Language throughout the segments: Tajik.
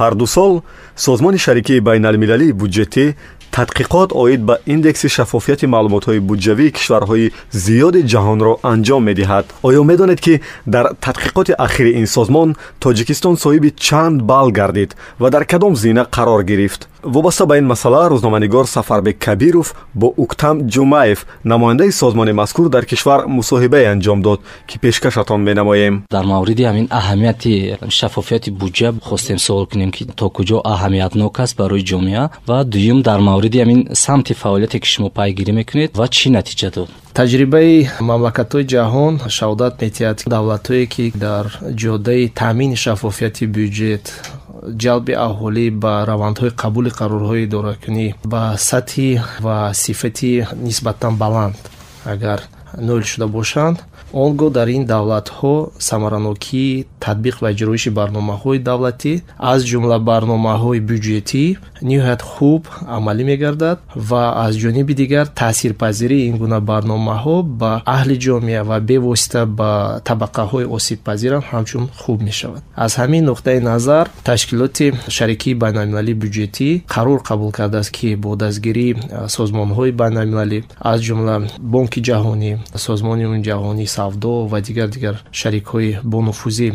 ҳарду сол созмони шарикии байналмилалии буҷетӣ тадқиқот оид ба индекси шаффофияти маълумотҳои буҷавии кишварҳои зиёди ҷаҳонро анҷом медиҳад. Оё медонед ки дар тадқиқоти ахири ин созмон тоҷикистон соҳиби чанд балл гардид ва дар кадом зина қарор гирифт. Вобаста ба ин масъала рӯзноманигор сафарбек кабиров бо уктам ҷумаев намояндаи созмони мазкур дар кишвар мусоҳибае анҷом дод ки пешкашатон менамоем. Дар мавриди ҳамин аҳамияти шаффофияти буҷа хостем суол кунем ки то куҷо аҳамиятнок аст барои ҷомеа ва дуюм дар мавриди ҳамин самти фаъолияте ки шумо пайгирӣ мекунед ва чӣ натиҷа дод? Таҷрибаи мамлакатҳои ҷаҳон шаҳодат медиҳад давлатҳое ки дар ҷодаи таъмини шаффофияти бюҷет ҷалби аҳолӣ ба равандҳои қабули қарорҳои идоракунӣ ба сатҳи ва сифати нисбатан баланд. Агар ноил шуда бошанд. Он гоҳ дар ин давлатҳо самаранокии татбиқ ва иҷроиши барномаҳои давlatӣ аз ҷумла барномаҳои бюҷетӣ ниҳоят хуб амалӣ мегардад ва аз ҷониби дигар таъсирпазирии ин гуна барномаҳо ба аҳли ҷомеа ва бевосита ба табақаҳои осибпазирам ҳамчун хуб мешавад. Аз ҳамин нуқтаи назар ташкилоти шарикии байналмилалии бюҷетӣ қарор қабул кардааст ки бо дастгирии созмонҳои байналмилалӣ аз ҷумла бонки ҷаҳонӣ созмони ҷаҳонӣ савдо ва дигар дигар шарикҳои бонуфузӣ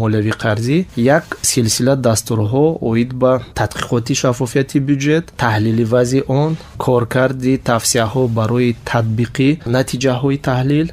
молиявӣ қарзӣ як силсила дастурҳо оид ба тадқиқоти шаффофияти бюҷет таҳлили вазъи он коркарди тавсияҳо барои татбиқи натиҷаҳои таҳлил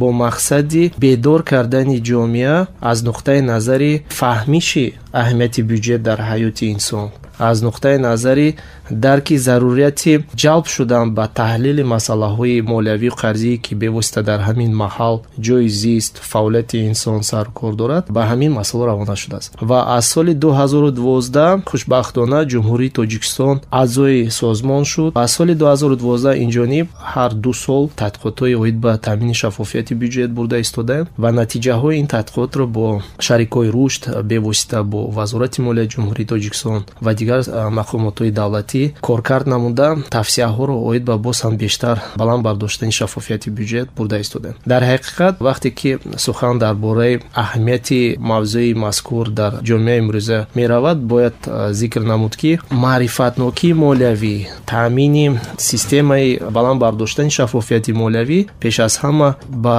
бо мақсади бедор кардани ҷомеа аз нуқтаи назари фаҳмиши аҳамияти бюҷет дар ҳаёти инсон. Аз нуқтаи назари дарки зарурияти ҷалб шудан ба таҳлили масъалаҳои молиявию қарзие ки бевосита дар ҳамин маҳал ҷои зист фаъолияти инсон сарукор дорад ба ҳамин масъала равона шудааст. Ва аз соли 2012 хушбахтона ҷумҳурии тоҷикистон аъзои созмон шуд. Аз соли 2012 инҷониб ҳар ду сол тадқиқотҳои оид ба таъмини шаффофияти бюҷет бурда истодаем ва натиҷаҳои ин тадқиқотро бо шарикҳои рушд бевосита бо вазорати молияи ҷумҳурии тоҷикистон ва дигар мақомотҳои давлатӣ коркард намуда тавсияҳоро оид ба боз ҳам бештар баланд бардоштани шаффофияти бюҷет бурда истодем дар ҳақиқат вақте ки сухан дар бораи аҳамияти мавзӯи мазкур дар ҷомеаи имрӯза меравад бояд зикр намуд ки маърифатнокии молиявӣ таъмини системаи баланд бардоштани шаффофияти молиявӣ пеш аз ҳама ба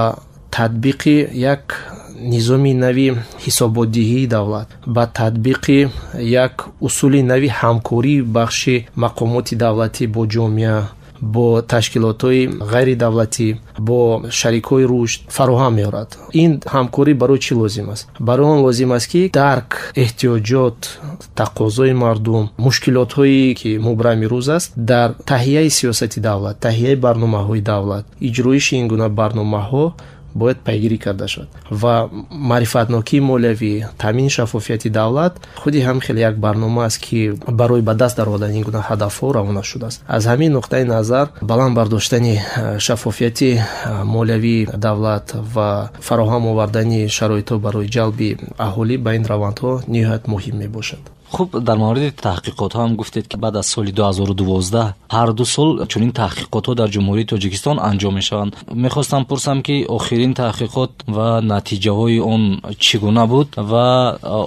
татбиқи як низоми нави ҳисоботдиҳии давлат. Ба татбиқи як усули нави ҳамкории бахши мақомоти давлатӣ бо ҷомеа бо ташкилотҳои ғайридавлатӣ бо шарикҳои рушд фароҳам меорад. Ин ҳамкорӣ барои чӣ лозим аст? Барои он лозим аст ки дарк эҳтиёҷот тақозои мардум мушкилотҳое ки мубра имрӯз аст дар таҳияи сиёсати давлат таҳияи барномаҳои давлат иҷроиши ин гуна барномаҳо бояд пайгирӣ карда шуд. Ва маърифатнокии молиявӣ таъмини шаффофияти давлат худи ҳам хеле як барнома аст ки барои ба даст даровардани ин гуна ҳадафҳо равона шудааст. Аз ҳамин нуқтаи назар баланд бардоштани э, шаффофияти э, молиявии давлат ва фароҳам овардани шароитҳо барои ҷалби аҳолӣ ба ин равандҳо ниҳоят муҳим мебошад хуб дар мавриди таҳқиқотҳо ҳам гуфтед ки баъд аз соли 2012 ҳар ду сол чунин таҳқиқотҳо дар ҷумҳурии тоҷикистон анҷом мешаванд. Мехостам пурсам ки охирин таҳқиқот ва натиҷаҳои он чӣ гуна буд ва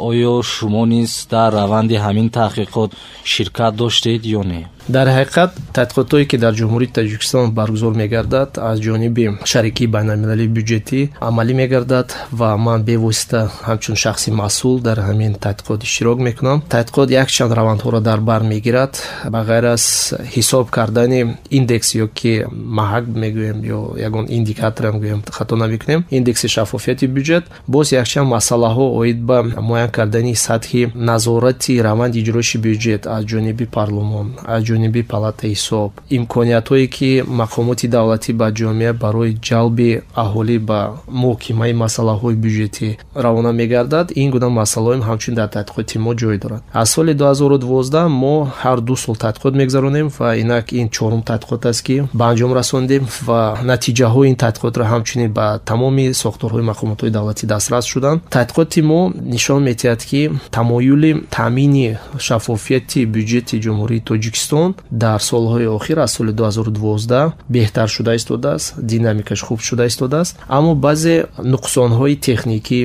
оё шумо низ дар раванди ҳамин таҳқиқот ширкат доштед ё не дар ҳақиқат тадқиқотҳое ки дар ҷумҳурии таҷикистон баргузор мегардад аз ҷониби шарикии байналмилалии бюҷетӣ амалӣ мегардад ва ман бевосита ҳамчун шахси масъул дар ҳамин тадқиқот иштирок мекунам. Тадқиқот якчанд равандҳоро дар бар мегирад. Ба ғайр аз ҳисоб кардани индекс ё ки маҳак мегӯем ё ягон индикаторам гӯем хато намекунем индекси шаффофияти бюҷет боз якчанд масъалаҳо оид ба муайян кардани сатҳи назорати раванди иҷроиши бюҷет аз ҷониби парлумон аз ҷониби палатаи ҳисоб. Имкониятҳое ки мақомоти давлатӣ ба ҷомеа барои ҷалби аҳолӣ ба муҳокимаи масъалаҳои бюҷетӣ равона мегардад ин гуна масъалаҳоем ҳамчун дар тадқиқоти мо ҷой дорад. Аз соли 2012 мо ҳар ду сол тадқиқот мегзаронем ва инак ин чорум тадқиқот аст ки ба анҷом расондем ва натиҷаҳои ин тадқиқотро ҳамчунин ба тамоми сохторҳои мақомотҳои давлатӣ дастрас шуданд тадқиқоти мо нишон медиҳад ки тамоюли таъмини шаффофияти бюҷети ҷумҳурии тоҷикистон ҷаҳон дар солҳои охир аз соли 2012 беҳтар шуда истодааст динамикаш хуб шуда истодааст. Аммо баъзе нуқсонҳои техникӣ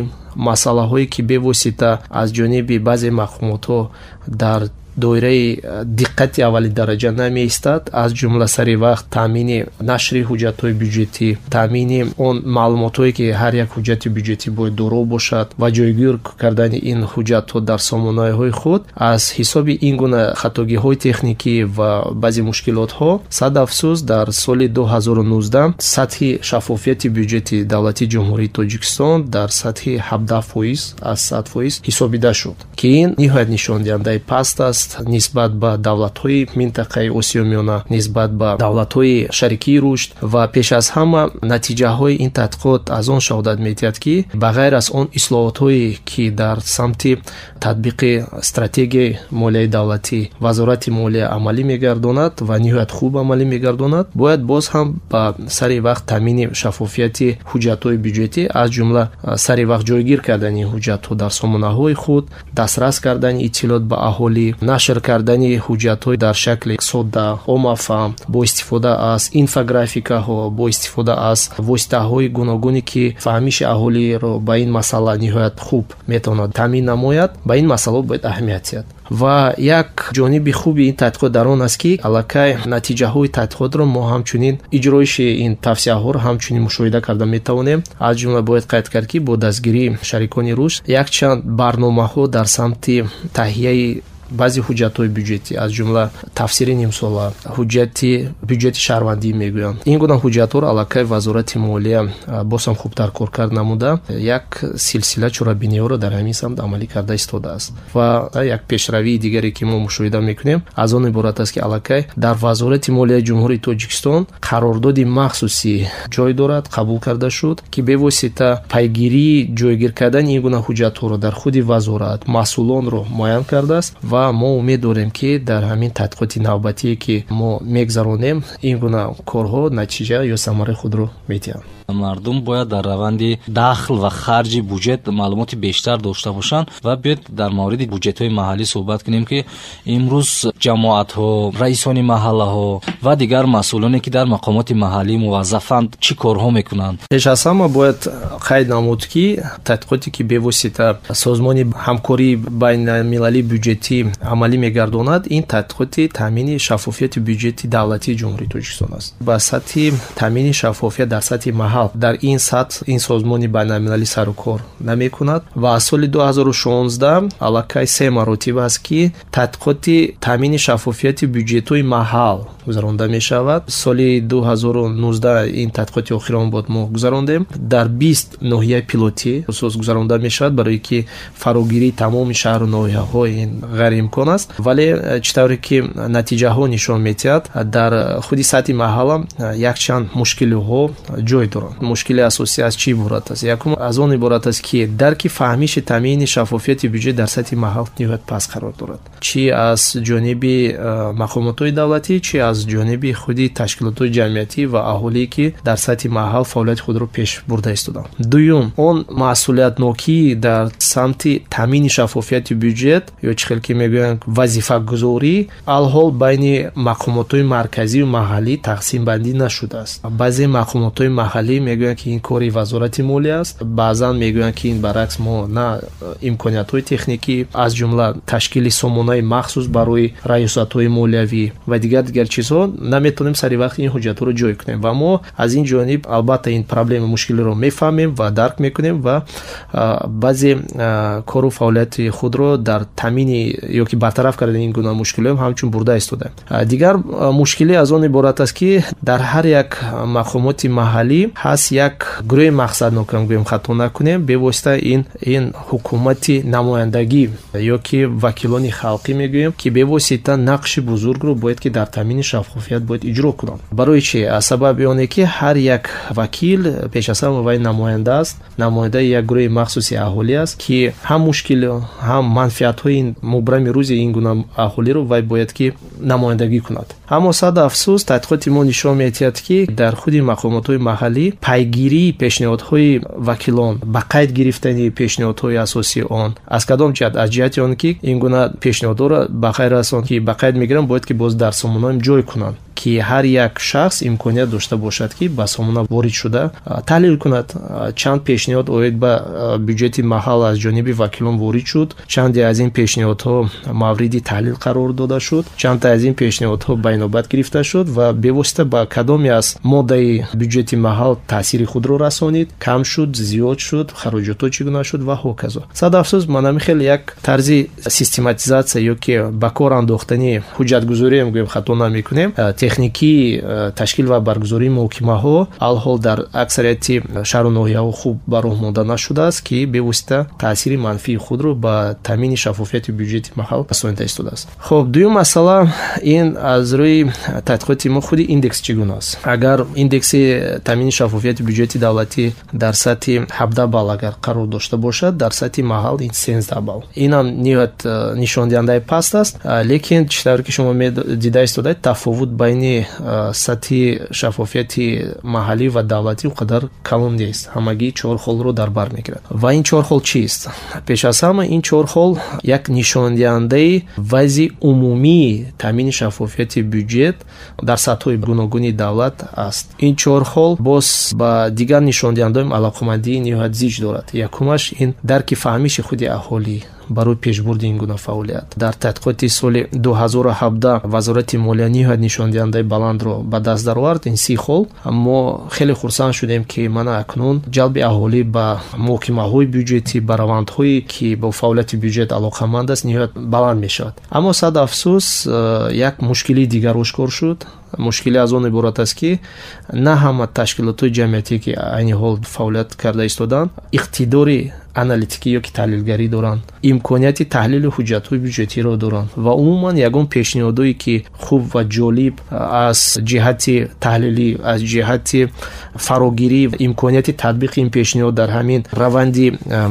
масъалаҳое ки бевосита аз ҷониби баъзе мақомотҳо дар доираи э, диққати аввали дараҷа намеистад. Аз ҷумла сари вақт таъмини нашри ҳуҷҷатҳои бюҷетӣ таъмини он маълумотҳое ки ҳар як ҳуҷҷати бюҷетӣ бояд доро бошад ва ҷойгир кардани ин ҳуҷҷатҳо дар сомонаҳои худ аз ҳисоби ин гуна хатогиҳои техникӣ ва баъзе мушкилотҳо сад афсӯс дар соли 2019 сатҳи шаффофияти бюҷети давлати ҷумҳурии тоҷикистон дар сатҳи 17 фоиз аз сад фоиз ҳисобида шуд ки ин ниҳоят нишондиҳандаи паст аст аст нисбат ба давлатҳои минтақаи осиё миёна нисбат ба давлатҳои шарикии рушд ва пеш аз ҳама натиҷаҳои ин тадқиқот аз он шаҳодат медиҳад ки ба ғайр аз он ислоҳотҳое ки дар самти татбиқи стратегияи молияи давлатӣ вазорати молия амалӣ мегардонад ва ниҳоят хуб амалӣ мегардонад бояд боз ҳам ба сари вақт таъмини шаффофияти ҳуҷҷатҳои бюҷетӣ аз ҷумла сари вақт ҷойгир кардани ҳуҷҷатҳо дар сомонаҳои худ дастрас кардани иттилоот ба аҳолӣ нашр кардани ҳуҷҷатҳо дар шакли содда омафам бо истифода аз инфографикаҳо бо истифода аз воситаҳои гуногуне ки фаҳмиши аҳолиро ба ин масъала ниҳоят хуб метавонад таъмин намояд ба ин масъалаҳо бояд аҳамият диҳад ва як ҷониби хуби ин тадқиқот дар он аст ки аллакай натиҷаҳои тадқиқотро мо ҳамчунин иҷроиши ин тавсияҳоро ҳамчунин мушоҳида карда метавонем. Аз ҷумла бояд қайд кард ки бо дастгирии шарикони рушд якчанд барномаҳо дар самти таҳияи баъзе ҳуҷҷатҳои бюҷетӣ аз ҷумла тафсири нимсола ҳуҷҷати бюҷети шаҳрвандӣ мегӯянд. Ин гуна ҳуҷҷатҳоро аллакай вазорати молия боз ҳам хубтар коркард намуда. Як силсила чорабиниҳоро дар ҳамин самт амалӣ карда истодааст ва як пешравии дигаре ки мо мушоҳида мекунем аз он иборат аст ки аллакай дар вазорати молияи ҷумҳурии тоҷикистон қарордоди махсусӣ ҷой дорад қабул карда шуд ки бевосита пайгирии ҷойгир кардани ин гуна ҳуҷҷатҳоро дар худи вазорат масъулонро муайян кардааст ва мо умед дорем ки дар ҳамин тадқиқоти навбатие ки мо мегзаронем ин гуна корҳо натиҷа ё самараи худро медиҳанд мардум бояд дар раванди дахл ва харҷи буҷет маълумоти бештар дошта бошанд ва биёд дар мавриди буҷетҳои маҳаллӣ суҳбат кунем ки имрӯз ҷамоатҳо раисони маҳаллаҳо ва дигар масъулоне ки дар мақомоти маҳаллӣ муваззафанд чӣ корҳо мекунанд? Пеш аз ҳама бояд қайд намуд ки тадқиқоте ки бевосита созмони ҳамкории байналмилалии бюҷетӣ амалӣ мегардонад ин тадқиқоти таъмини шаффофияти бюҷети давлатии ҷумҳурии тоҷикистон аст. Ба сатҳи таъмини шаффофият дар сатҳи маҳал ҳал дар ин сатҳ ин созмони байналмилалӣ сару кор намекунад. Ва аз соли 2016 аллакай се маротиба аст ки тадқиқоти таъмини шаффофияти бюҷетҳои маҳал гузаронда мешавад. Соли 2019 ин тадқиқоти охирон бод мо гузарондем. Дар бист ноҳияи пилотӣ хусус гузаронда мешавад барое ки фарогирии тамоми шаҳру ноҳияҳо ин ғайриимкон аст. Вале э, чӣ тавре ки натиҷаҳо нишон медиҳад дар худи сатҳи маҳалла э, якчанд мушкилиҳо ҷой дорад мушкили асосӣ аз чӣ иборат аст? Якум аз он иборат аст ки дарки фаҳмиши таъмини шаффофияти бюҷет дар сатҳи маҳал ниҳоят паст қарор дорад. Чӣ аз ҷониби мақомотҳои давлатӣ чӣ аз ҷониби худи ташкилотҳои ҷамъиятӣ ва аҳолие ки дар сатҳи маҳал фаъолияти худро пеш бурда истоданд. Дуюм он масъулиятнокӣ дар самти таъмини шаффофияти бюҷет ё чӣ хел ки мегӯянд вазифагузорӣ алҳол байни мақомотҳои марказиву маҳаллӣ тақсимбандӣ нашудааст. Баъзе мақомотҳои маҳаллӣ мегӯянд ки ин кори вазорати молия аст. Баъзан мегӯянд ки ин баръакс мо на имкониятҳои техникӣ аз ҷумла ташкили сомонаи махсус барои раёсатҳои молиявӣ ва дигар дигар чизҳо наметавонем сари вақт ин ҳуҷҷатҳоро ҷой кунем. Ва мо аз ин ҷониб албатта ин проблема мушкилиро мефаҳмем ва дарк мекунем ва баъзе кору фаъолияти худро дар таъмини ё ки бартараф кардани ин гуна мушкилиҳо ҳамчун бурда истодаем дигар мушкилӣ аз он иборат аст ки дар ҳар як мақомоти маҳаллӣ ҳаст як гурӯҳи мақсаднокам гӯем хато накунем бевосита ин ин ҳукумати намояндагӣ ё ки вакилони халқӣ мегӯем ки бевосита нақши бузургро бояд ки дар таъмини шаффофият бояд иҷро кунанд барои чи аз сабаби оне ки ҳар як вакил пеш аз ҳама вай намоянда аст намояндаи як гурӯҳи махсуси аҳолӣ аст ки ҳам мушкил ҳам манфиатҳои мубрами рӯзи ин гуна аҳолиро вай бояд ки намояндагӣ кунад. Аммо сад афсӯс тадқиқоти мо нишон медиҳад ки дар худи мақомотҳои маҳаллӣ пайгирии пешниҳодҳои вакилон ба қайд гирифтани пешниҳодҳои асосии он? Аз кадом ҷиҳат аз ҷиҳати он ки ин гуна пешниҳодҳоро ба ғайр аз он ки ба қайд мегиранд бояд ки боз дар сомонаҳоим ҷой кунанд ки ҳар як шахс имконият дошта бошад ки ба сомона ворид шуда таҳлил кунад. Чанд пешниҳод оид ба бюҷети маҳал аз ҷониби вакилон ворид шуд. Чанде аз ин пешниҳодҳо мавриди таҳлил қарор дода шуд. Чандта аз ин пешниҳодҳо ба инобат гирифта шуд ва бевосита ба кадоме аз моддаи бюҷети маҳал таъсири худро расонид. Кам шуд зиёд шуд хароҷотҳо чӣ гуна шуд ва ҳоказо. Сад афсӯс манами хеле як тарзи систематизатсия ёки ба кор андохтани ҳуҷҷатгузорие мегӯем хато намекунем техникии ташкил ва баргузории муҳокимаҳо алҳол дар аксарияти шаҳру ноҳияҳо хуб ба роҳ монда нашудааст ки бевосита таъсири манфии худро ба таъмини шаффофияти бюҷети маҳал расонида истодааст хоб дуюм масъала ин аз рӯи тадқиқоти мо худи индекс чӣ гуна аст? Агар индекси таъмини шаффофияти бюҷети давлатӣ дар сатҳи ҳабда балл агар қарор дошта бошад дар сатҳи маҳал ин сенздаҳ балл инам ниҳоят нишондиҳандаи паст аст лекин чизтавре ки шумо дида истодаед тафовут байни сатҳи шаффофияти маҳаллӣ ва давлатӣ он қадар калон нест. Ҳамагӣ чор холро дар бар мегирад. Ва ин чор хол чист? Пеш аз ҳама ин чор хол як нишондиҳандаи вазъи умумии таъмини шаффофияти бюҷет дар сатҳҳои гуногуни давлат аст. Ин чор хол боз ба дигар нишондиҳандаҳои алоқамандии ниҳоят зич дорад. Якумаш ин дарки фаҳмиши худи аҳолӣ барои пешбурди ин гуна фаъолият. Дар тадқиқоти соли 2017 вазорати молия ниҳоят нишондиҳандаи баландро ба даст даровард ин си хол. Мо хеле хурсанд шудем ки мана акнун ҷалби аҳолӣ ба муҳокимаҳои бюҷетӣ ба равандҳое ки бо фаъолияти бюҷет алоқаманд аст ниҳоят баланд мешавад. Аммо сад афсӯс э, як мушкили дигар ошкор шуд мушкиле аз он иборат аст ки на ҳама ташкилотҳои ҷамъиятие ки айни ҳол фаъолият карда истоданд иқтидори аналитикӣ ёки таҳлилгарӣ доранд имконияти таҳлили ҳуҷҷатҳои бюҷетиро доранд ва умуман ягон пешниҳодое ки хуб ва ҷолиб аз ҷиҳати таҳлилӣ аз ҷиҳати фарогирӣ имконияти татбиқи ин пешниҳод дар ҳамин раванди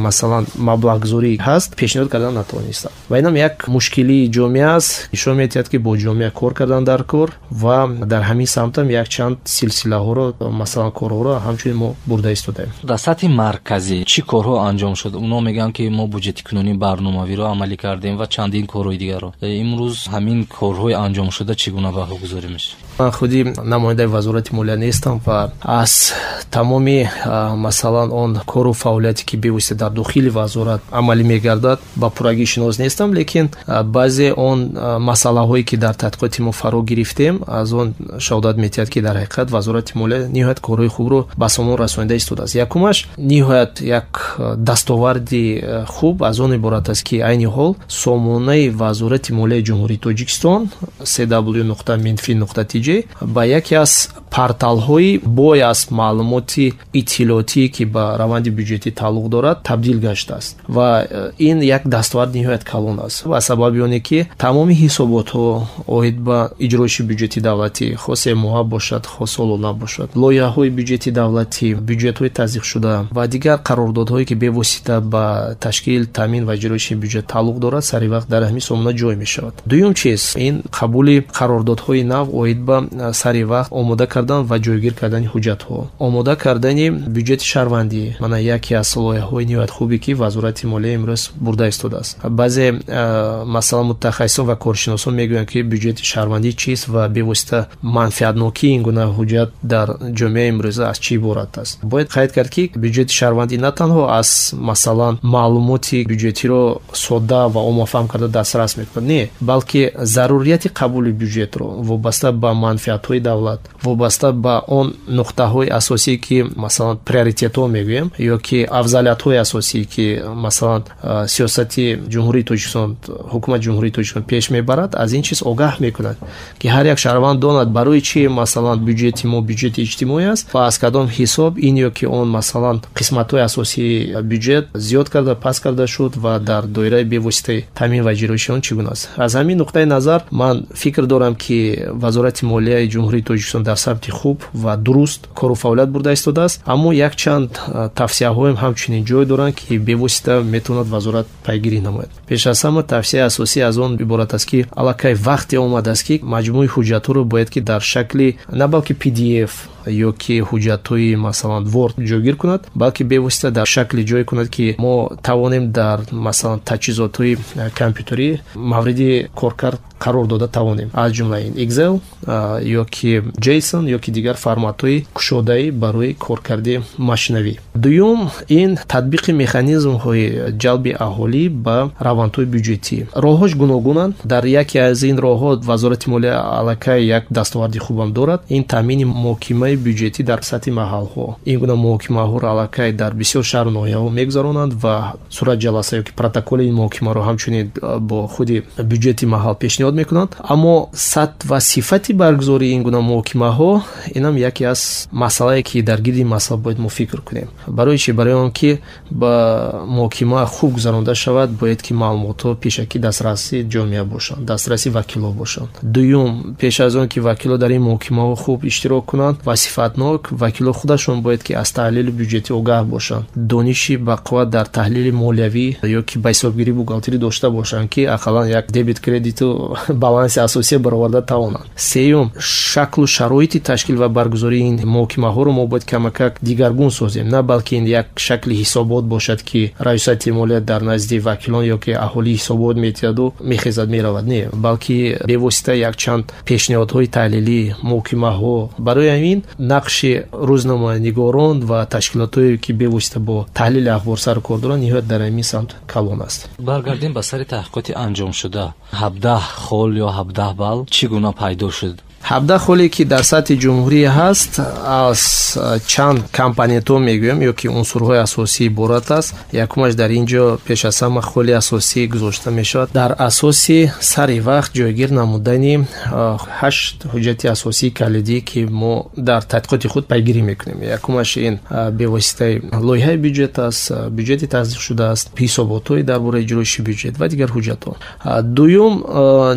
масалан маблағгузорӣ ҳаст пешниҳод кардан натавонистанд ва инам як мушкилии ҷомеа аст. Нишон медиҳад ки бо ҷомеа кор кардан дар кор ва дар ҳамин самтам якчанд силсилаҳоро масалан корҳоро ҳамчунин мо бурда истодаем дар сатҳи марказӣ чӣ корҳо анҷом шуд? Оно мегӯянд ки мо буҷети кунунӣ барномавиро амалӣ кардем ва чандин корҳои дигарро. Э, имрӯз ҳамин корҳои анҷомшуда чӣ гуна баҳогузорӣ мешавад ман худи намояндаи вазорати молия нестам ва аз тамоми масалан он кору фаъолияте ки бевосита дар дохили вазорат амалӣ мегардад ба пуррагӣ шинос нестам лекин баъзе он масъалаҳое ки дар тадқиқоти мо фаро гирифтем аз он шаҳодат метиҳад ки дар ҳақиқат вазорати молия ниҳоят корҳои хубро ба сомон расонида истодааст якумаш ниҳоят як дастоварди хуб аз он иборат аст ки айни ҳол сомонаи вазорати молияи ҷумҳурии тоҷикистон cw минфи нуқта tj ба яке аз порталҳои бой аз маълумоти иттилоотие ки ба раванди бюҷетӣ тааллуқ дорад табдил гаштааст ва э, ин як дастовард ниҳоят калон аст. Ва сабаби оне ки тамоми ҳисоботҳо оид ба иҷроиши бюҷети давлатӣ хо семоҳа бошад хо солона бошад. Лоиҳаҳои бюҷети давлатӣ бюҷетҳои тазиқшуда ва дигар қарордодҳое ки бевосита ба ташкил таъмин ва иҷроиши бюҷет тааллуқ дорад сари вақт дар ҳамин сомона ҷой мешавад. Дуюм чиз? Ин қабули қарордодҳои нав оид ба э, сари вақт омода кард кардан ва ҷойгир кардани ҳуҷҷатҳо. омода кардани бюҷети шаҳрвандӣ мана яке аз лоиҳаҳои ниҳоят хубе ки вазорати молия имрӯз бурда истодааст баъзе масалан мутахассисон ва коршиносон мегӯянд ки бюҷети шаҳрвандӣ чист ва бевосита манфиатнокии ин гуна ҳуҷҷат дар ҷомеаи имрӯза аз чӣ иборат аст. Бояд қайд кард ки бюҷети шаҳрвандӣ на танҳо аз масалан маълумоти бюҷетиро содда ва омофаҳм карда дастрас мекунад. Не балки зарурияти қабули бюҷетро вобаста ба манфиатҳои давлат. Вобаста ба он нуқтаҳои асосие ки масалан приоритетҳо мегӯем ё ки афзалиятҳои асосие ки масалан сиёсати ҷумҳурии тоҷикистон ҳукумати ҷумҳурии тоҷикистон пеш мебарад аз ин чиз огаҳ мекунад ки ҳар як шаҳрванд донад барои чи масалан бюҷети мо бюҷети иҷтимоӣ аст ва аз кадом ҳисоб ин ё ки он масалан қисматҳои асосии бюҷет зиёд карда паст карда шуд ва дар доираи бевоситаи таъмин ва иҷроиши он чӣ гуна аст. Аз ҳамин нуқтаи назар ман фикр дорам ки вазорати молияи ҷумҳурии тоҷикистон дар самти хуб ва дуруст кору фаъолият бурда истодааст. Аммо якчанд тавсияҳоем ҳамчунин ҷой доранд ки бевосита метавонад вазорат пайгирӣ намояд. Пеш аз ҳама тавсияи асосӣ аз он иборат аст ки аллакай вақте омадааст ки маҷмӯи ҳуҷҷатҳоро бояд ки дар шакли на балки pdf ё ки ҳуҷҷатҳои масалан ворд ҷойгир кунад балки бевосита дар шакли ҷой кунад ки мо тавонем дар масалан таҷҳизотҳои компютерӣ мавриди коркард қарор дода тавонем. Аз ҷумла ин excel ё ки json ё ки дигар форматҳои кушодаӣ барои коркарди машинавӣ. Дуюм ин татбиқи механизмҳои ҷалби аҳолӣ ба равандҳои бюҷетӣ роҳҳош гуногунанд. Дар яке аз ин роҳҳо вазорати молия аллакай як дастоварди хубам дорад. Ин таъмини муҳокимаи бюҷетӣ дар сатҳи маҳалҳо. Ин гуна муҳокимаҳоро аллакай дар бисёр шаҳру ноҳияҳо мегузаронанд ва сурат ҷаласа ёки протоколи ин муҳокимаро ҳамчунин бо худи бюҷети маҳал пешниҳод мекунанд. Аммо сатҳ ва сифати баргузории ин гуна муҳокимаҳо инам яке аз масъалае ки дар гирди масъала бояд мо фикр кунем. Барои чи барои он ки ба муҳокима хуб гузаронда шавад бояд ки маълумотҳо пешакӣ дастраси ҷомеа бошанд дастраси вакилҳо бошанд. Дуюм пеш аз он ки вакилҳо дар ин муҳокимаҳо хуб иштирок кунанд ва сифатнок вакилҳо худашон бояд ки аз таҳлили бюҷетӣ огаҳ бошанд. Дониши бақувват дар таҳлили молиявӣ ё ки ба ҳисобгирӣ бухгалтерӣ дошта бошанд ки ақаллан як дебит кредиту баланси асосие бароварда тавонанд. Сеюм шаклу шароити ташкил ва баргузории ин муҳокимаҳоро мо бояд камакак дигаргун созем. На балки ин як шакли ҳисобот бошад ки раисати молия дар назди вакилон ё ки аҳолӣ ҳисобот метиҳаду мехезад меравад. Не балки бевосита якчанд пешниҳодҳои таҳлилӣ муҳокимаҳо барои ҳамин нақши рӯзноманигорон ва ташкилотҳое ки бевосита бо таҳлили ахбор сару кор доранд ниҳоят дар ҳамин самт калон аст. Баргардем ба сари таҳқиқоти анҷомшуда ҳабдаҳ хол ё ҳабдаҳ бал чӣ гуна пайдо шуд ҳабдаҳ холе ки дар сатҳи ҷумҳурӣ ҳаст аз чанд компонентҳо мегӯям ё ки унсурҳои асосӣ иборат аст якумаш дар ин ҷо пеш аз ҳама холи асосӣ гузошта мешавад. Дар асоси сари вақт ҷойгир намудани ҳашт ҳуҷҷати асосии калидӣ ки мо дар тадқиқоти худ пайгирӣ мекунем. Якумаш ин бевоситаи лоиҳаи бюҷет аст бюҷети таздиқшуда аст ҳисоботҳои дар бораи иҷроиши бюҷет ва дигар ҳуҷҷатҳо. Дуюм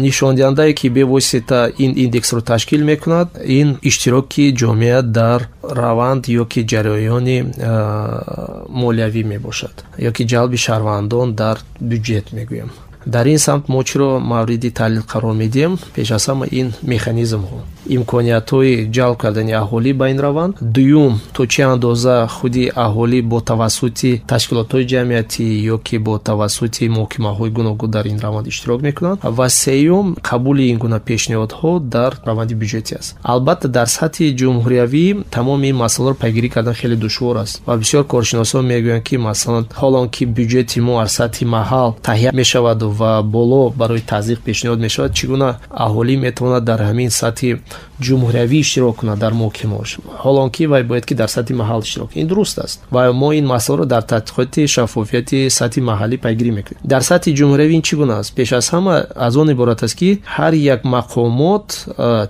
нишондиҳандае ки бевосита ин индексро ташкил мекунад. Ин иштироки ҷомеа дар раванд ё ки ҷараёни молиявӣ мебошад ё ки ҷалби шаҳрвандон дар бюҷет мегӯям. Дар ин самт мо чиро мавриди таҳлил қарор медиҳем. Пеш аз ҳама ин механизмҳо имкониятҳои ҷалб кардани аҳолӣ ба ин раванд. Дуюм то чӣ андоза худи аҳолӣ бо тавассути ташкилотҳои ҷамъиятӣ ё ки бо тавассути муҳокимаҳои гуногун дар ин раванд иштирок мекунанд. Ва сеюм қабули ин гуна пешниҳодҳо дар раванди бюҷетӣ аст. Албатта дар сатҳи ҷумҳуриявӣ тамоми ин масъаларо пайгирӣ кардан хеле душвор аст. Ва бисёр коршиносон мегӯянд ки масалан ҳолон ки бюҷети мо аз сатҳи маҳал таҳия мешаваду ва боло барои тазиқ пешниҳод мешавад чӣ гуна аҳолӣ метавонад дар ҳамин сатҳи ҷумҳуриявӣ иштирок кунад дар муҳокимаош ҳолон ки вай бояд ки дар сатҳи маҳал иштирок. Ин дуруст аст. Ва мо ин масъаларо дар тадқиқоти шаффофияти сатҳи маҳаллӣ пайгирӣ мекунем. Дар сатҳи ҷумҳуриявӣ ин чӣ гуна аст? Пеш аз ҳама аз он иборат аст ки ҳар як мақомот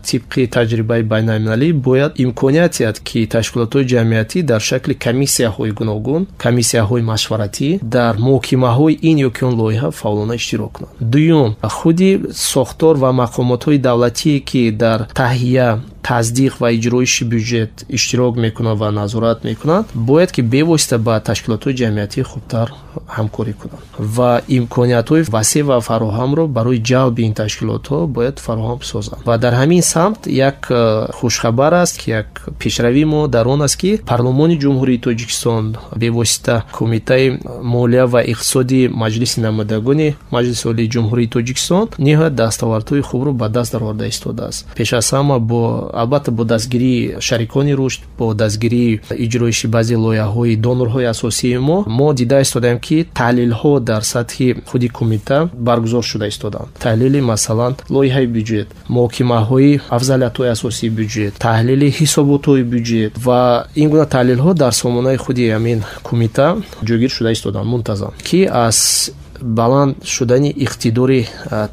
тибқи таҷрибаи байналмилалӣ бояд имконият диҳад ки ташкилотҳои ҷамъиятӣ дар шакли комиссияҳои гуногун комиссияҳои машваратӣ дар муҳокимаҳои ин ёки он лоиҳа фаъолона иштирок кунанд. Дуюм худи сохтор ва мақомотҳои давлатие ки дар таҳия таздиқ ва иҷроиши бюҷет иштирок мекунанд ва назорат мекунанд бояд ки бевосита ба ташкилотҳои ҷамъиятӣ хубтар ҳамкорӣ кунанд. Ва имкониятҳои васеъ ва фароҳамро барои ҷалби ин ташкилотҳо бояд фароҳам созанд. Ва дар ҳамин самт як э, хушхабар аст ки як пешравии мо дар он аст ки парлумони ҷумҳурии тоҷикистон бевосита кумитаи молия ва иқтисоди маҷлиси намоядагони маҷлиси олии ҷумҳурии тоҷикистон ниҳоят дастовардҳои хубро ба даст дароварда истодааст пеш аз ҳама бо албатта бо дастгирии шарикони рушд бо дастгирии иҷроиши баъзе лоиҳаҳои донорҳои асосии мо мо дида истодаем ки таҳлилҳо дар сатҳи худи кумита баргузор шуда истоданд. Таҳлили масалан лоиҳаи бюҷет муҳокимаҳои афзалиятҳои асосии бюҷет таҳлили ҳисоботҳои бюҷет ва ин гуна таҳлилҳо дар сомонаи худи ҳамин кумита ҷойгир шуда истоданд мунтазам ки аз баланд шудани иқтидори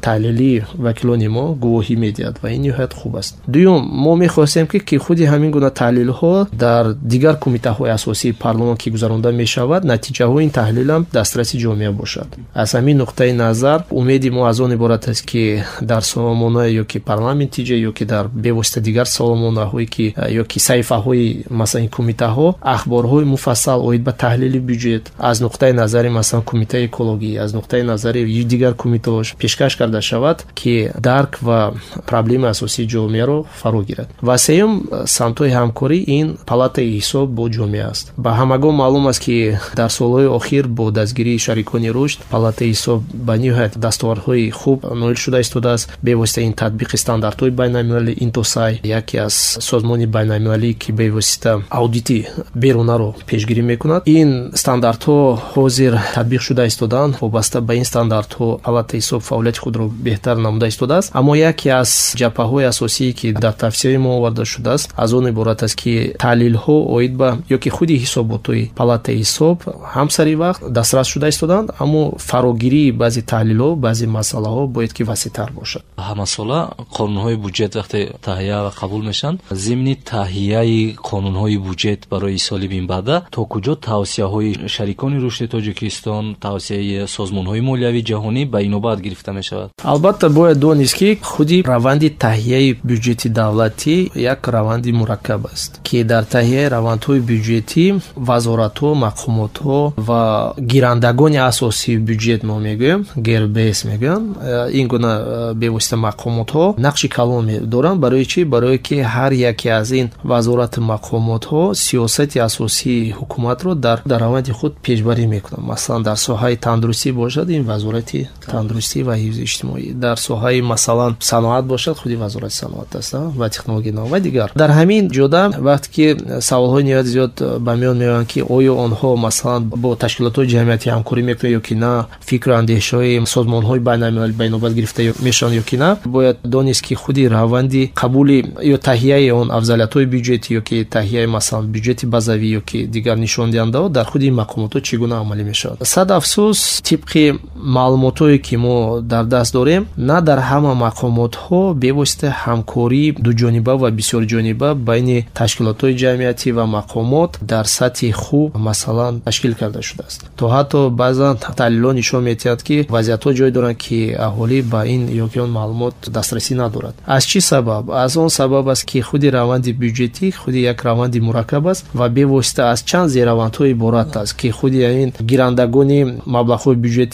таҳлилии вакилони мо гувоҳӣ медиҳад ва ин ниҳоят хуб аст. Дуюм мо мехостем ки ки худи ҳамин гуна таҳлилҳо дар дигар кумитаҳои асосии парлумон ки гузаронда мешавад натиҷаҳои ин таҳлилам дастраси ҷомеа бошад. Аз ҳамин нуқтаи назар умеди мо аз он иборат аст ки дар соломона ё ки парламентиҷа ё ки дар бевосита дигар соломонаҳое ки ё ки саҳифаҳои масалан кумитаҳо ахборҳои муфассал оид ба таҳлили бюҷет аз нуқтаи назари масалан кумитаи экологӣ аз нуқтаи назари дигар кумитаош пешкаш карда шавад ки дарк ва проблемаи асосии ҷомеаро фаро гирад. Ва сеюм самтҳои ҳамкорӣ ин палатаи ҳисоб бо ҷомеа аст. Ба ҳамагон маълум аст ки дар солҳои охир бо дастгирии шарикони рушд палатаи ҳисоб ба ниҳоят дастовардҳои хуб ноил шуда истодааст бевосита ин татбиқи стандартҳои байналмилалӣ интосай яке аз созмони байналмилалӣ ки бевосита аудити берунаро пешгирӣ мекунад. Ин стандартҳо ҳозир татбиқ шуда истодаанд вобаста ба ин стандартҳо палатаи ҳисоб фаъолияти худро беҳтар намуда истодааст. Аммо яке аз ҷабҳаҳои асосие ки дар тавсияи мо оварда шудааст аз он иборат аст ки таҳлилҳо оид ба ё ки худи ҳисоботҳои палатаи ҳисоб ҳам сари вақт дастрас шуда истодаанд аммо фарогирии баъзе таҳлилҳо баъзе масъалаҳо бояд ки васеътар бошад. Ҳамасола қонунҳои буҷет вақте таҳия ва қабул мешаванд зимни таҳияи қонунҳои буҷет барои соли минбаъда то куҷо тавсияҳои шарикони рушди тоҷикистон тавсияи созмонҳои молиявии ҷаҳонӣ ба инобат гирифта мешавад. Албатта бояд донист ки худи раванди таҳияи бюҷети давлатӣ як раванди мураккаб аст ки дар таҳияи равандҳои бюҷетӣ вазоратҳо мақомотҳо ва гирандагони асосии бюҷет мо мегӯем грбс мегӯям э, ин гуна э, бевосита мақомотҳо нақши калон доранд. Барои чӣ? Барое ки ҳар яке аз ин вазорату мақомотҳо сиёсати асосии ҳукуматро дар раванди худ пешбарӣ мекунанд масалан дар соҳаи тандурустӣ бошад ин вазорати тандурустӣ ва ҳифзи иҷтимоӣ. Дар соҳаи масалан саноат бошад худи вазорати саноат аст ва технология нав ва дигар дар ҳамин ҷода вақте ки саволҳои ниҳоят зиёд ба миён меоянд ки оё онҳо масалан бо ташкилотҳои ҷамъиятӣ ҳамкорӣ мекунанд ё ки на фикру андешаҳои созмонҳои байналмилалӣ ба инобат гирифта мешаванд ё ки на бояд донист ки худи раванди қабули ё таҳияи он афзалиятҳои бюҷетӣ ё ки таҳияи масалан бюҷети базавӣ ё ки дигар нишондиҳандаҳо дар худи мақомотҳо чӣ гуна амалӣ мешавад сад афсӯс тибқи маълумотҳое ки мо дар даст дорем на дар ҳама мақомотҳо бевосита ҳамкорӣ дуҷониба ва бисёрҷониба байни ташкилотҳои ҷамъиятӣ ва мақомот дар сатҳи хуб масалан ташкил карда шудааст. То ҳатто баъзан таҳлилҳо нишон медиҳад ки вазъиятҳо ҷой доранд ки аҳолӣ ба ин ё ки он маълумот дастрасӣ надорад. Аз чӣ сабаб? Аз он сабаб аст ки худи раванди бюҷетӣ худи як раванди мураккаб аст ва бевосита аз чанд зеравандҳо иборат аст ки худи ин гирандагони маблағҳои бюҷетӣ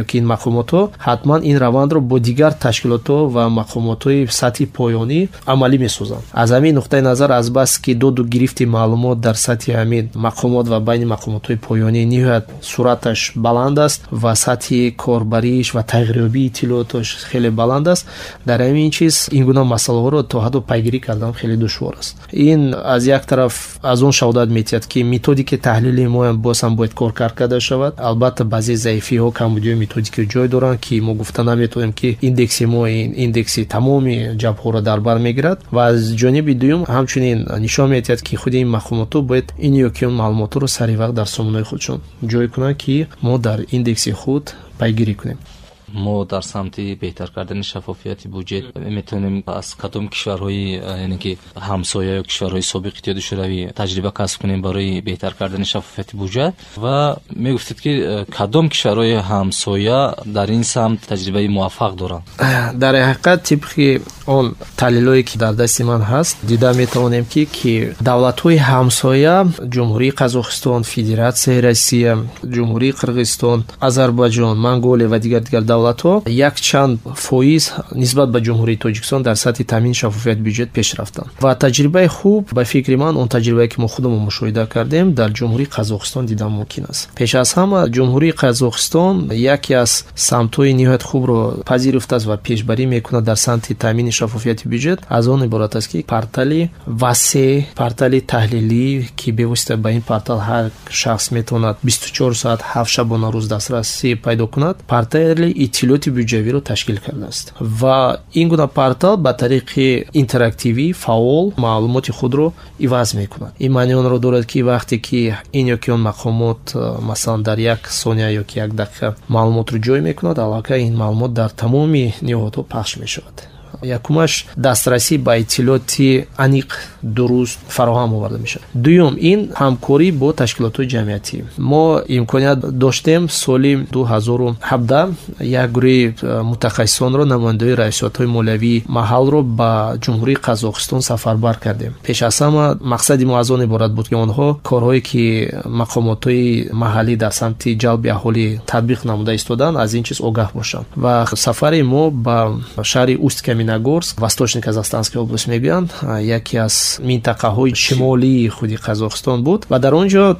ё ки ин мақомотҳо ҳатман ин равандро бо дигар ташкилотҳо ва мақомотҳои сатҳи поёнӣ амалӣ месозанд. Аз ҳамин нуқтаи назар азбас ки доду гирифти маълумот дар сатҳи ҳамин мақомот ва байни мақомотҳои поёнӣ ниҳоят суръаташ баланд аст ва сатҳи корбариш ва тағйирёбии иттилооташ хеле баланд аст. Дар ҳамин чиз ин гуна масъалаҳоро то ҳадду пайгирӣ кардан хеле душвор аст. Ин аз як тараф аз он шаҳодат метиҳад ки методики таҳлили моам боз ҳам бояд коркар карда шавад. Албатта баъзе заифиҳо камбудиҳои методики ҷой доранд ки мо гуфта наметавонем ки индекси мо ин индекси тамоми ҷабҳоро дар бар мегирад. Ва аз ҷониби дуюм ҳамчунин нишон медиҳад ки худи ин мақомотҳо бояд ин ё ки он маълумотҳоро саривақт дар сомонаҳои худшон ҷой кунанд ки мо дар индекси худ пайгирӣ кунем мо дар самти беҳтар кардани шафофияти буҷет метавонем аз кадом кишварҳои яъне ки ҳамсоя ё кишварҳои собиқи иттиҳоди шӯравӣ таҷриба касб кунем барои беҳтар кардани шафофияти буҷет ва мегуфтед ки кадом кишварҳои ҳамсоя дар ин самт таҷрибаи муваффақ доранд? Дар ҳақиқат тибқи он таҳлилҳое ки дар дасти ман ҳаст дида метавонем ки ки давлатҳои ҳамсоя ҷумҳурии қазоқистон федератсияи россия ҷумҳурии қирғизистон азарбайҷон монголия ва дигар дигар давлатҳо якчанд фоиз нисбат ба ҷумҳурии тоҷикистон дар сатҳи таъмини шафофияти бюҷет пеш рафтанд ва таҷрибаи хуб ба фикри ман он таҷрибае ки мо худамон мушоҳида кардем дар ҷумҳурии қазоқистон дидан мумкин аст. Пеш аз ҳама ҷумҳурии қазоқистон яке аз самтҳои ниҳоят хубро пазируфтааст ва пешбарӣ мекунад дар самти таъмини шафофияти бюҷет аз он иборат аст ки портали васеъ портали таҳлилӣ ки бевосита ба ин портал ҳар шахс метавонад бисту чор соат ҳафт шабона рӯз дастрасӣ пайдо кунад портали иттилоъоти бюҷавиро ташкил кардааст. Ва ин гуна портал ба тариқи интерактивӣ фаъол маълумоти худро иваз мекунад. Ин маъни онро дорад ки вақте ки ин ё ки он мақомот масалан дар як сония ё ки як дақиқа маълумотро ҷой мекунад аллакай ин маълумот дар тамоми ниҳодҳо пахш мешавад якумаш дастрасӣ ба иттилоъоти аниқ дуруст фароҳам оварда мешавад. Дуюм ин ҳамкорӣ бо ташкилотҳои ҷамъиятӣ. Мо имконият доштем соли 2017 як гурӯҳи э, мутахассисонро намояндаои раисиятҳои молиявии маҳалро ба ҷумҳурии қазоқистон сафарбар кардем. Пеш аз ҳама мақсади мо аз он иборат буд ки онҳо корҳое ки мақомотҳои маҳаллӣ дар самти ҷалби аҳолӣ татбиқ намуда истоданд аз ин чиз огаҳ бошанд. Ва сафари мо ба шаҳри уст каминогорск восточный казахстанский област мегӯянд яке аз минтақаҳои шимолии худи қазоқистон буд. Ва дар он ҷо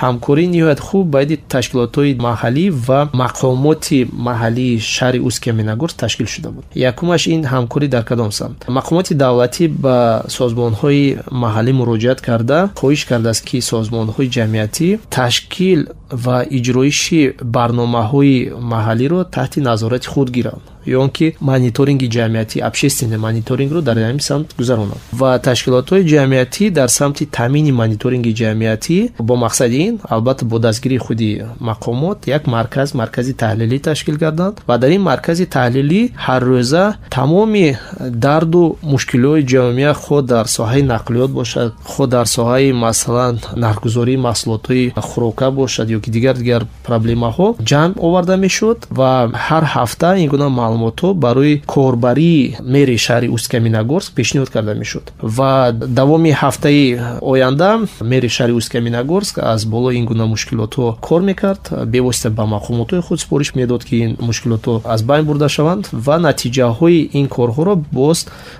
ҳамкорӣ ниҳоят хуб байни ташкилотҳои маҳаллӣ ва мақомоти маҳаллии шаҳри уст каминогорск ташкил шуда буд. Якумаш ин ҳамкорӣ дар кадом самт. Мақомоти давлатӣ ба созмонҳои маҳаллӣ муроҷиат карда хоҳиш кардааст ки созмонҳои ҷамъиятӣ ташкил ва иҷроиши барномаҳои маҳаллиро таҳти назорати худ гиранд ё он ки мониторинги ҷамъиятӣ общественный мониторингро дар ҳамин самт гузаронанд ва ташкилотҳои ҷамъиятӣ дар самти таъмини мониторинги ҷамъиятӣ бо мақсади ин албатта бо дастгирии худи мақомот як марказ маркази таҳлилӣ ташкил карданд ва дар ин маркази таҳлилӣ ҳаррӯза тамоми дарду мушкилои ҷомеа хо дар соҳаи нақлиёт бошад хо дар соҳаи масалан нархгузории маҳсулотҳои хӯрока бошад ё ки дигар дигар проблемаҳо ҷамъ оварда мешуд. Ва ҳар ҳафта ин гуна маълумотҳо барои корбарии мери шаҳри усткаминогорск пешниҳод карда мешуд. Ва давоми ҳафтаи оянда мери шаҳри усткаминогорск аз болои ин гуна мушкилотҳо кор мекард. Бевосита ба мақомотҳои худ супориш медод ки ин мушкилотҳо аз байн бурда шаванд ва натиҷаҳои ин корҳоро боз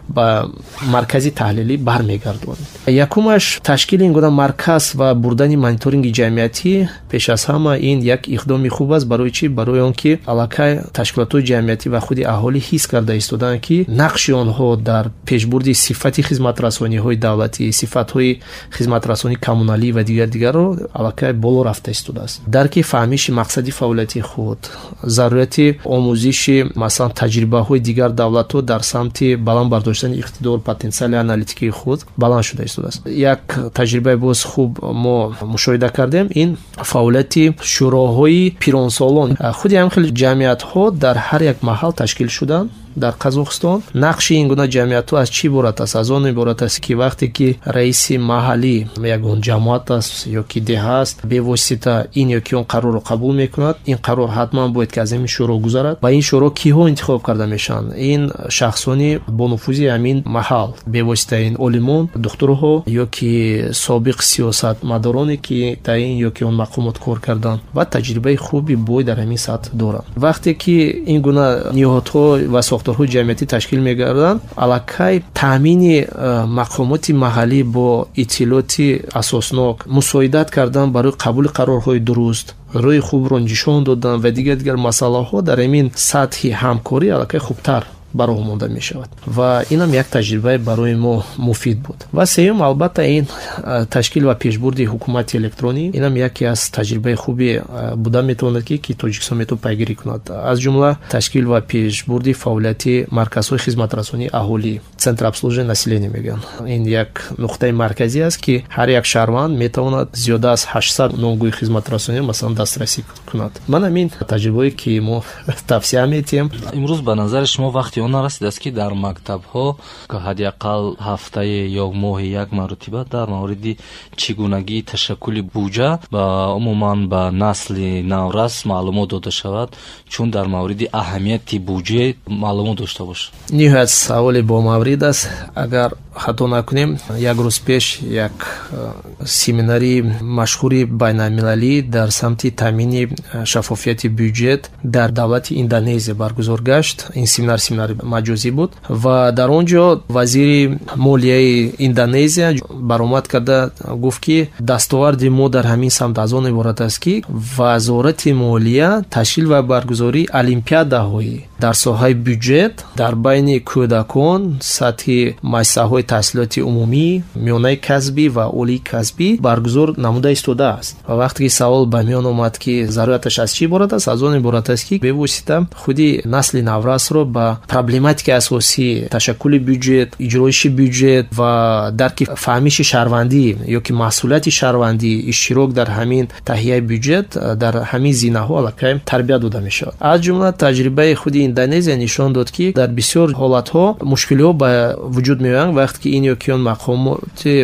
ба маркази таҳлилӣ бармегардонд якумаш ташкили ин гуна марказ ва бурдани мониторинги ҷамъиятӣ пеш аз ҳама ин як иқдоми хуб аст. Барои чӣ? Барои он ки аллакай ташкилотҳои ҷамъиятӣ ва худи аҳолӣ ҳис карда истоданд ки нақши онҳо дар пешбурди сифати хизматрасониҳои давлатӣ сифатҳои хизматрасонии коммуналӣ ва дигар дигарро аллакай боло рафта истодааст. Дарки фаҳмиши мақсади фаъолияти худ зарурияти омӯзиши масалан таҷрибаҳои дигар давлатҳо дар самти баланд бардоштани иқтидор потенсиали аналитикии худ баланд шуда истодааст. Як таҷрибаи боз хуб мо мушоҳида кардем ин фаъолияти шӯроҳои пиронсолон. Худи ҳам хеле ҷамъиятҳо дар ҳар як маҳал ташкил шуданд дар қазоқистон нақши ин гуна ҷамъиятҳо аз чӣ иборат аст? Аз он иборат аст ки вақте ки раиси маҳаллӣ ягон ҷамоат аст ё ки деҳа аст бевосита ин ё ки он қарорро қабул мекунад ин қарор ҳатман бояд ки аз ҳамин шӯро гузарад ва ин шӯро киҳо интихоб карда мешаванд? Ин шахсони бонуфузи ҳамин маҳал бевосита ин олимон духтурҳо ё ки собиқ сиёсатмадороне ки дар ин ё ки он мақомот кор карданд ва таҷрибаи хуби бой дар ҳамин сатҳ доранд. Вақте ки ин гуна ниҳодҳо ва сохторҳои ҷамъиятӣ ташкил мегарданд. Аллакай таъмини э, мақомоти маҳаллӣ бо иттилоъоти асоснок мусоидат кардан барои қабули қарорҳои дуруст рӯи хубро нишон додан ва дигар дигар масъалаҳо дар ҳамин сатҳи ҳамкорӣ аллакай хубтар баромода мешавад. Ва инам як таҷрибае барои мо муфид буд. Ва сеюм албатта ин ташкил ва пешбурди ҳукумати электронӣ инам яке аз таҷрибаи хуби буда метавонад ки ки тоҷикистон метавон пайгирӣ кунад. Аз ҷумла ташкил ва пешбурди фаъолияти марказҳои хизматрасонии аҳолӣ центр обслуживания населения мегӯянд. Ин як нуқтаи марказӣ аст ки ҳар як шаҳрванд метавонад зиёда аз ҳаштсад номгӯи хизматрасонӣ масалан дастрасӣ кунад. Манам ин таҷрибае ки мо тавсия метиҳем. Имрӯз ба назари шумо вақти он нарасидааст ки дар мактабҳо ҳадиақал ҳафтае ё моҳе як маротиба дар мавриди чӣ гунагии ташаккули буҷа ба умуман ба насли наврас маълумот дода шавад чун дар мавриди аҳамияти буҷа маълумот дошта бошад. Ниҳоят саволи бомаврид аст. Агар хато накунем як рӯз пеш як э, семинарии машҳури байналмилалӣ дар самти таъмини э, шаффофияти бюҷет дар давлати индонезия баргузор гашт. Ин семинар семинари маҷозӣ буд. Ва дар он ҷо вазири молияи индонезия баромад карда гуфт ки дастоварди мо дар ҳамин самт аз он иборат аст ки вазорати молия ташкил ва баргузории олимпиадаҳои дар соҳаи бюҷет дар байни кӯдакон сатҳи муассисаҳои таҳсилоти умумӣ миёнаи касбӣ ва олии касбӣ баргузор намуда истодааст ва вақте ки савол ба миён омад ки зарурияташ аз чӣ иборат аст аз он иборат аст ки бевосита худи насли наврасро ба проблематикаи асосии ташаккули бюджет иҷроиши бюджет ва дарки фаҳмиши шаҳрвандӣ ё ки масъулияти шаҳрвандӣ иштирок дар ҳамин таҳияи бюджет дар ҳамин зинаҳо аллакай тарбия дода мешавад. Аз ҷумла таҷрибаи худи индонезия нишон дод ки дар бисёр ҳолатҳо мушкилиҳо ба вуҷуд меоянд вақте ки ин ёки он мақомоти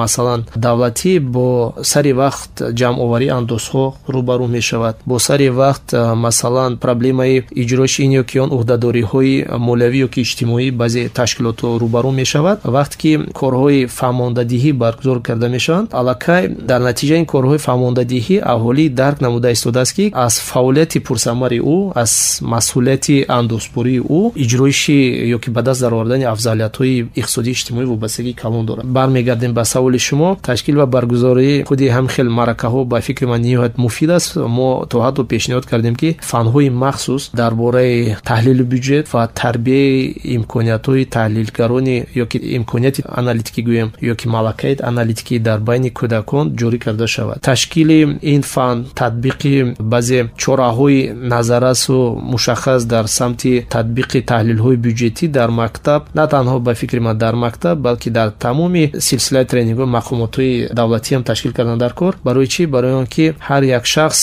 масалан давлатӣ бо сари вақт ҷамъоварии андозҳо рӯбарӯ мешавад. Бо сари вақт масалан проблемаи иҷроиши ин ёки он уҳдадориҳои молиявӣ ёки иҷтимоӣ баъзе ташкилотҳо рӯбарӯ мешавад вақте ки корҳои фаҳмондадиҳӣ баргузор карда мешаванд аллакай дар натиҷаи ин корҳои фаҳмондадиҳӣ аҳолӣ дарк намуда истодааст ки аз фаъолияти пурсамари ӯ аз масъулияти андозбории ӯ иҷроиши ёки ба даст даровардани афзалиятҳои иқтисодии иҷтимоӣ вобастагии калон дорад. Бармегардем ба саволи шумо ташкил ва баргузории худи ҳамин хел маъракаҳо ба фикри ман ниҳоят муфид аст. Мо то ҳатто пешниҳод кардем ки фанҳои махсус дар бораи таҳлили бюджет ва тарбияи имкониятҳои таҳлилгарони ёки имконияти аналитикӣ гӯем ёки малакаи аналитикӣ дар байни кӯдакон ҷорӣ карда шавад. Ташкили ин фан татбиқи баъзе чораҳои назаррасу мушаххас дар самти татбиқи таҳлилҳои бюҷетӣ дар мактаб на танҳо ба фикри ман дар мактаб балки дар тамоми силсилаи тренингҳо мақомотҳои давлатиам ташкил кардан дар кор. Барои чӣ? Барои он ки ҳар як шахс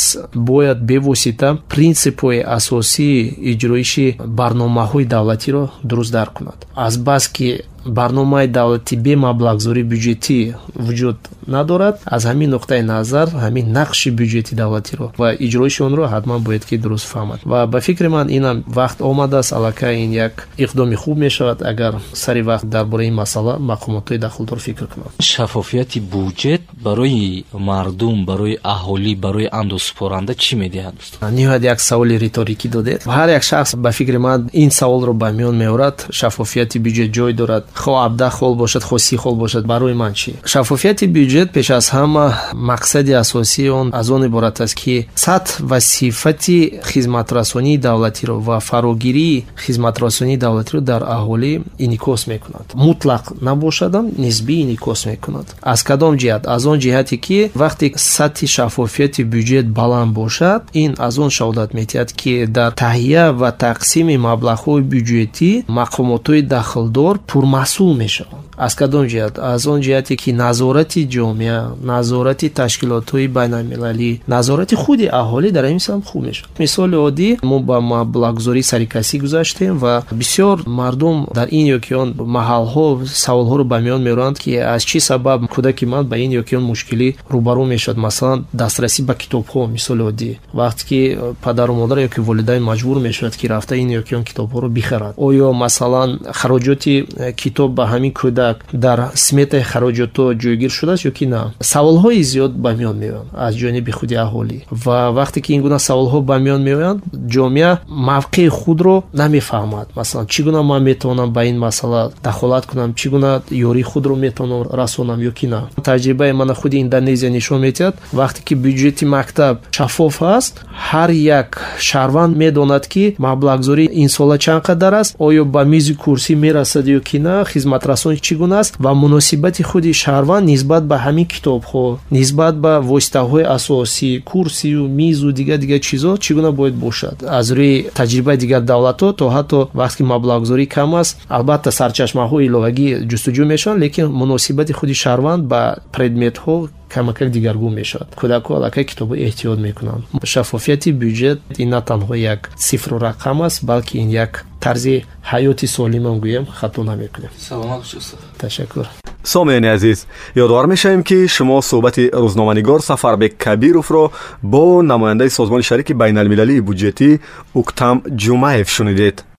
бояд бевосита принсипҳои асосии иҷроиши барномаҳои давлатиро дуруст дарк кунад. Азбас ки барномаи давлатӣ бе маблағзории бюҷетӣ вуҷуд надорад. Аз ҳамин нуқтаи назар ҳамин нақши бюҷети давлатиро ва иҷроиши онро ҳатман бояд ки дуруст фаҳмад. Ва ба фикри ман инам вақт омадааст аллакай ин як иқдоми хуб мешавад агар сари вақт дар бораи ин масъала мақомотҳои дахлдор фикр кунанд шаффофияти бюҷет барои мардум барои аҳолӣ барои андозсупоранда чӣ медиҳад ниҳоят як саволи риторикӣ додед. Ҳар як шахс ба фикри ман ин саволро ба миён меорад. Шаффофияти бюҷет ҷой дорад хо абдаҳ хол бошад хо си хол бошад барои ман чӣ шаффофияти бюҷет пеш аз ҳама мақсади асосии он аз он иборат аст ки сатҳ ва сифати хизматрасонии давлатиро ва фарогирии хизматрасонии давлатиро дар аҳолӣ инъикос мекунад. Мутлақ набошадам нисбӣ инъикос мекунад. Аз кадом ҷиҳат? Аз он ҷиҳате ки вақте сатҳи шаффофияти бюҷет баланд бошад ин аз он шаҳодат медиҳад ки дар таҳия ва тақсими маблағҳои бюҷетӣ мақомотҳои дахлдор пурма масъул мешаванд аз кадом ҷиҳат? Аз он ҷиҳате ки назорати ҷомеа назорати ташкилотҳои байналмилалӣ назорати худи аҳолӣ дар ин самт хуб мешавад. Мисоли оддӣ мо ба маблағгузории сарикасӣ гузаштем ва бисёр мардум дар ин ёки он маҳалҳо саволҳоро ба миён меоранд ки аз чӣ сабаб кӯдаки ман ба ин ёки он мушкилӣ рӯбарӯ мешавад? Масалан дастрасӣ ба китобҳо мисоли оддӣ. Вақте ки падару модар ёки волидайн маҷбур мешавад ки рафта ин ёки он китобҳоро бихарад. Оё масалан хароҷоти китоб ба ҳамин кӯдак дар сметаи хароҷото ҷойгир шудааст ё ки на? Саволҳои зиёд ба миён меоянд аз ҷониби худи аҳолӣ. Ва вақте ки ин гуна саволҳо ба миён меоянд ҷомеа мавқеи худро намефаҳмад. Масалан чӣ гуна ман метавонам ба ин масъала дахолат кунам? Чӣ гуна ёрии худро метавонам расонам ё ки на? Таҷрибаи мана худи индонезия нишон медиҳад вақте ки бюҷети мактаб шаффоф аст ҳар як шаҳрванд медонад ки маблағгузорӣ ин сола чанд қадар аст? Оё ба мизи курсӣ мерасад ё ки на? Хизматрасон чӣ гуна аст ва муносибати худи шаҳрванд нисбат ба ҳамин китобҳо нисбат ба воситаҳои асосӣ курсию мизу дигар дигар чизо чӣ гуна бояд бошад. аз рӯи таҷрибаи дигар давлатҳо то ҳатто вақте ки маблағгузорӣ кам аст албатта сарчашмаҳои иловагӣ ҷустуҷӯ мешаванд лекин муносибати худи шаҳрванд ба предметҳо камакак дигаргун мешавад кӯдакҳо аллакай китобҳо эҳтиёт мекунанд шаффофияти бюҷет ин на танҳо як сифру рақам аст балки ин як тарзи ҳаёти солимам гӯям хато намекунем саломат бошед ташаккур сомиёни азиз ёдовар мешавем ки шумо суҳбати рӯзноманигор сафарбек кабировро бо намояндаи созмони шарики байналмилалии бюҷетӣ уктам ҷумаев шунидед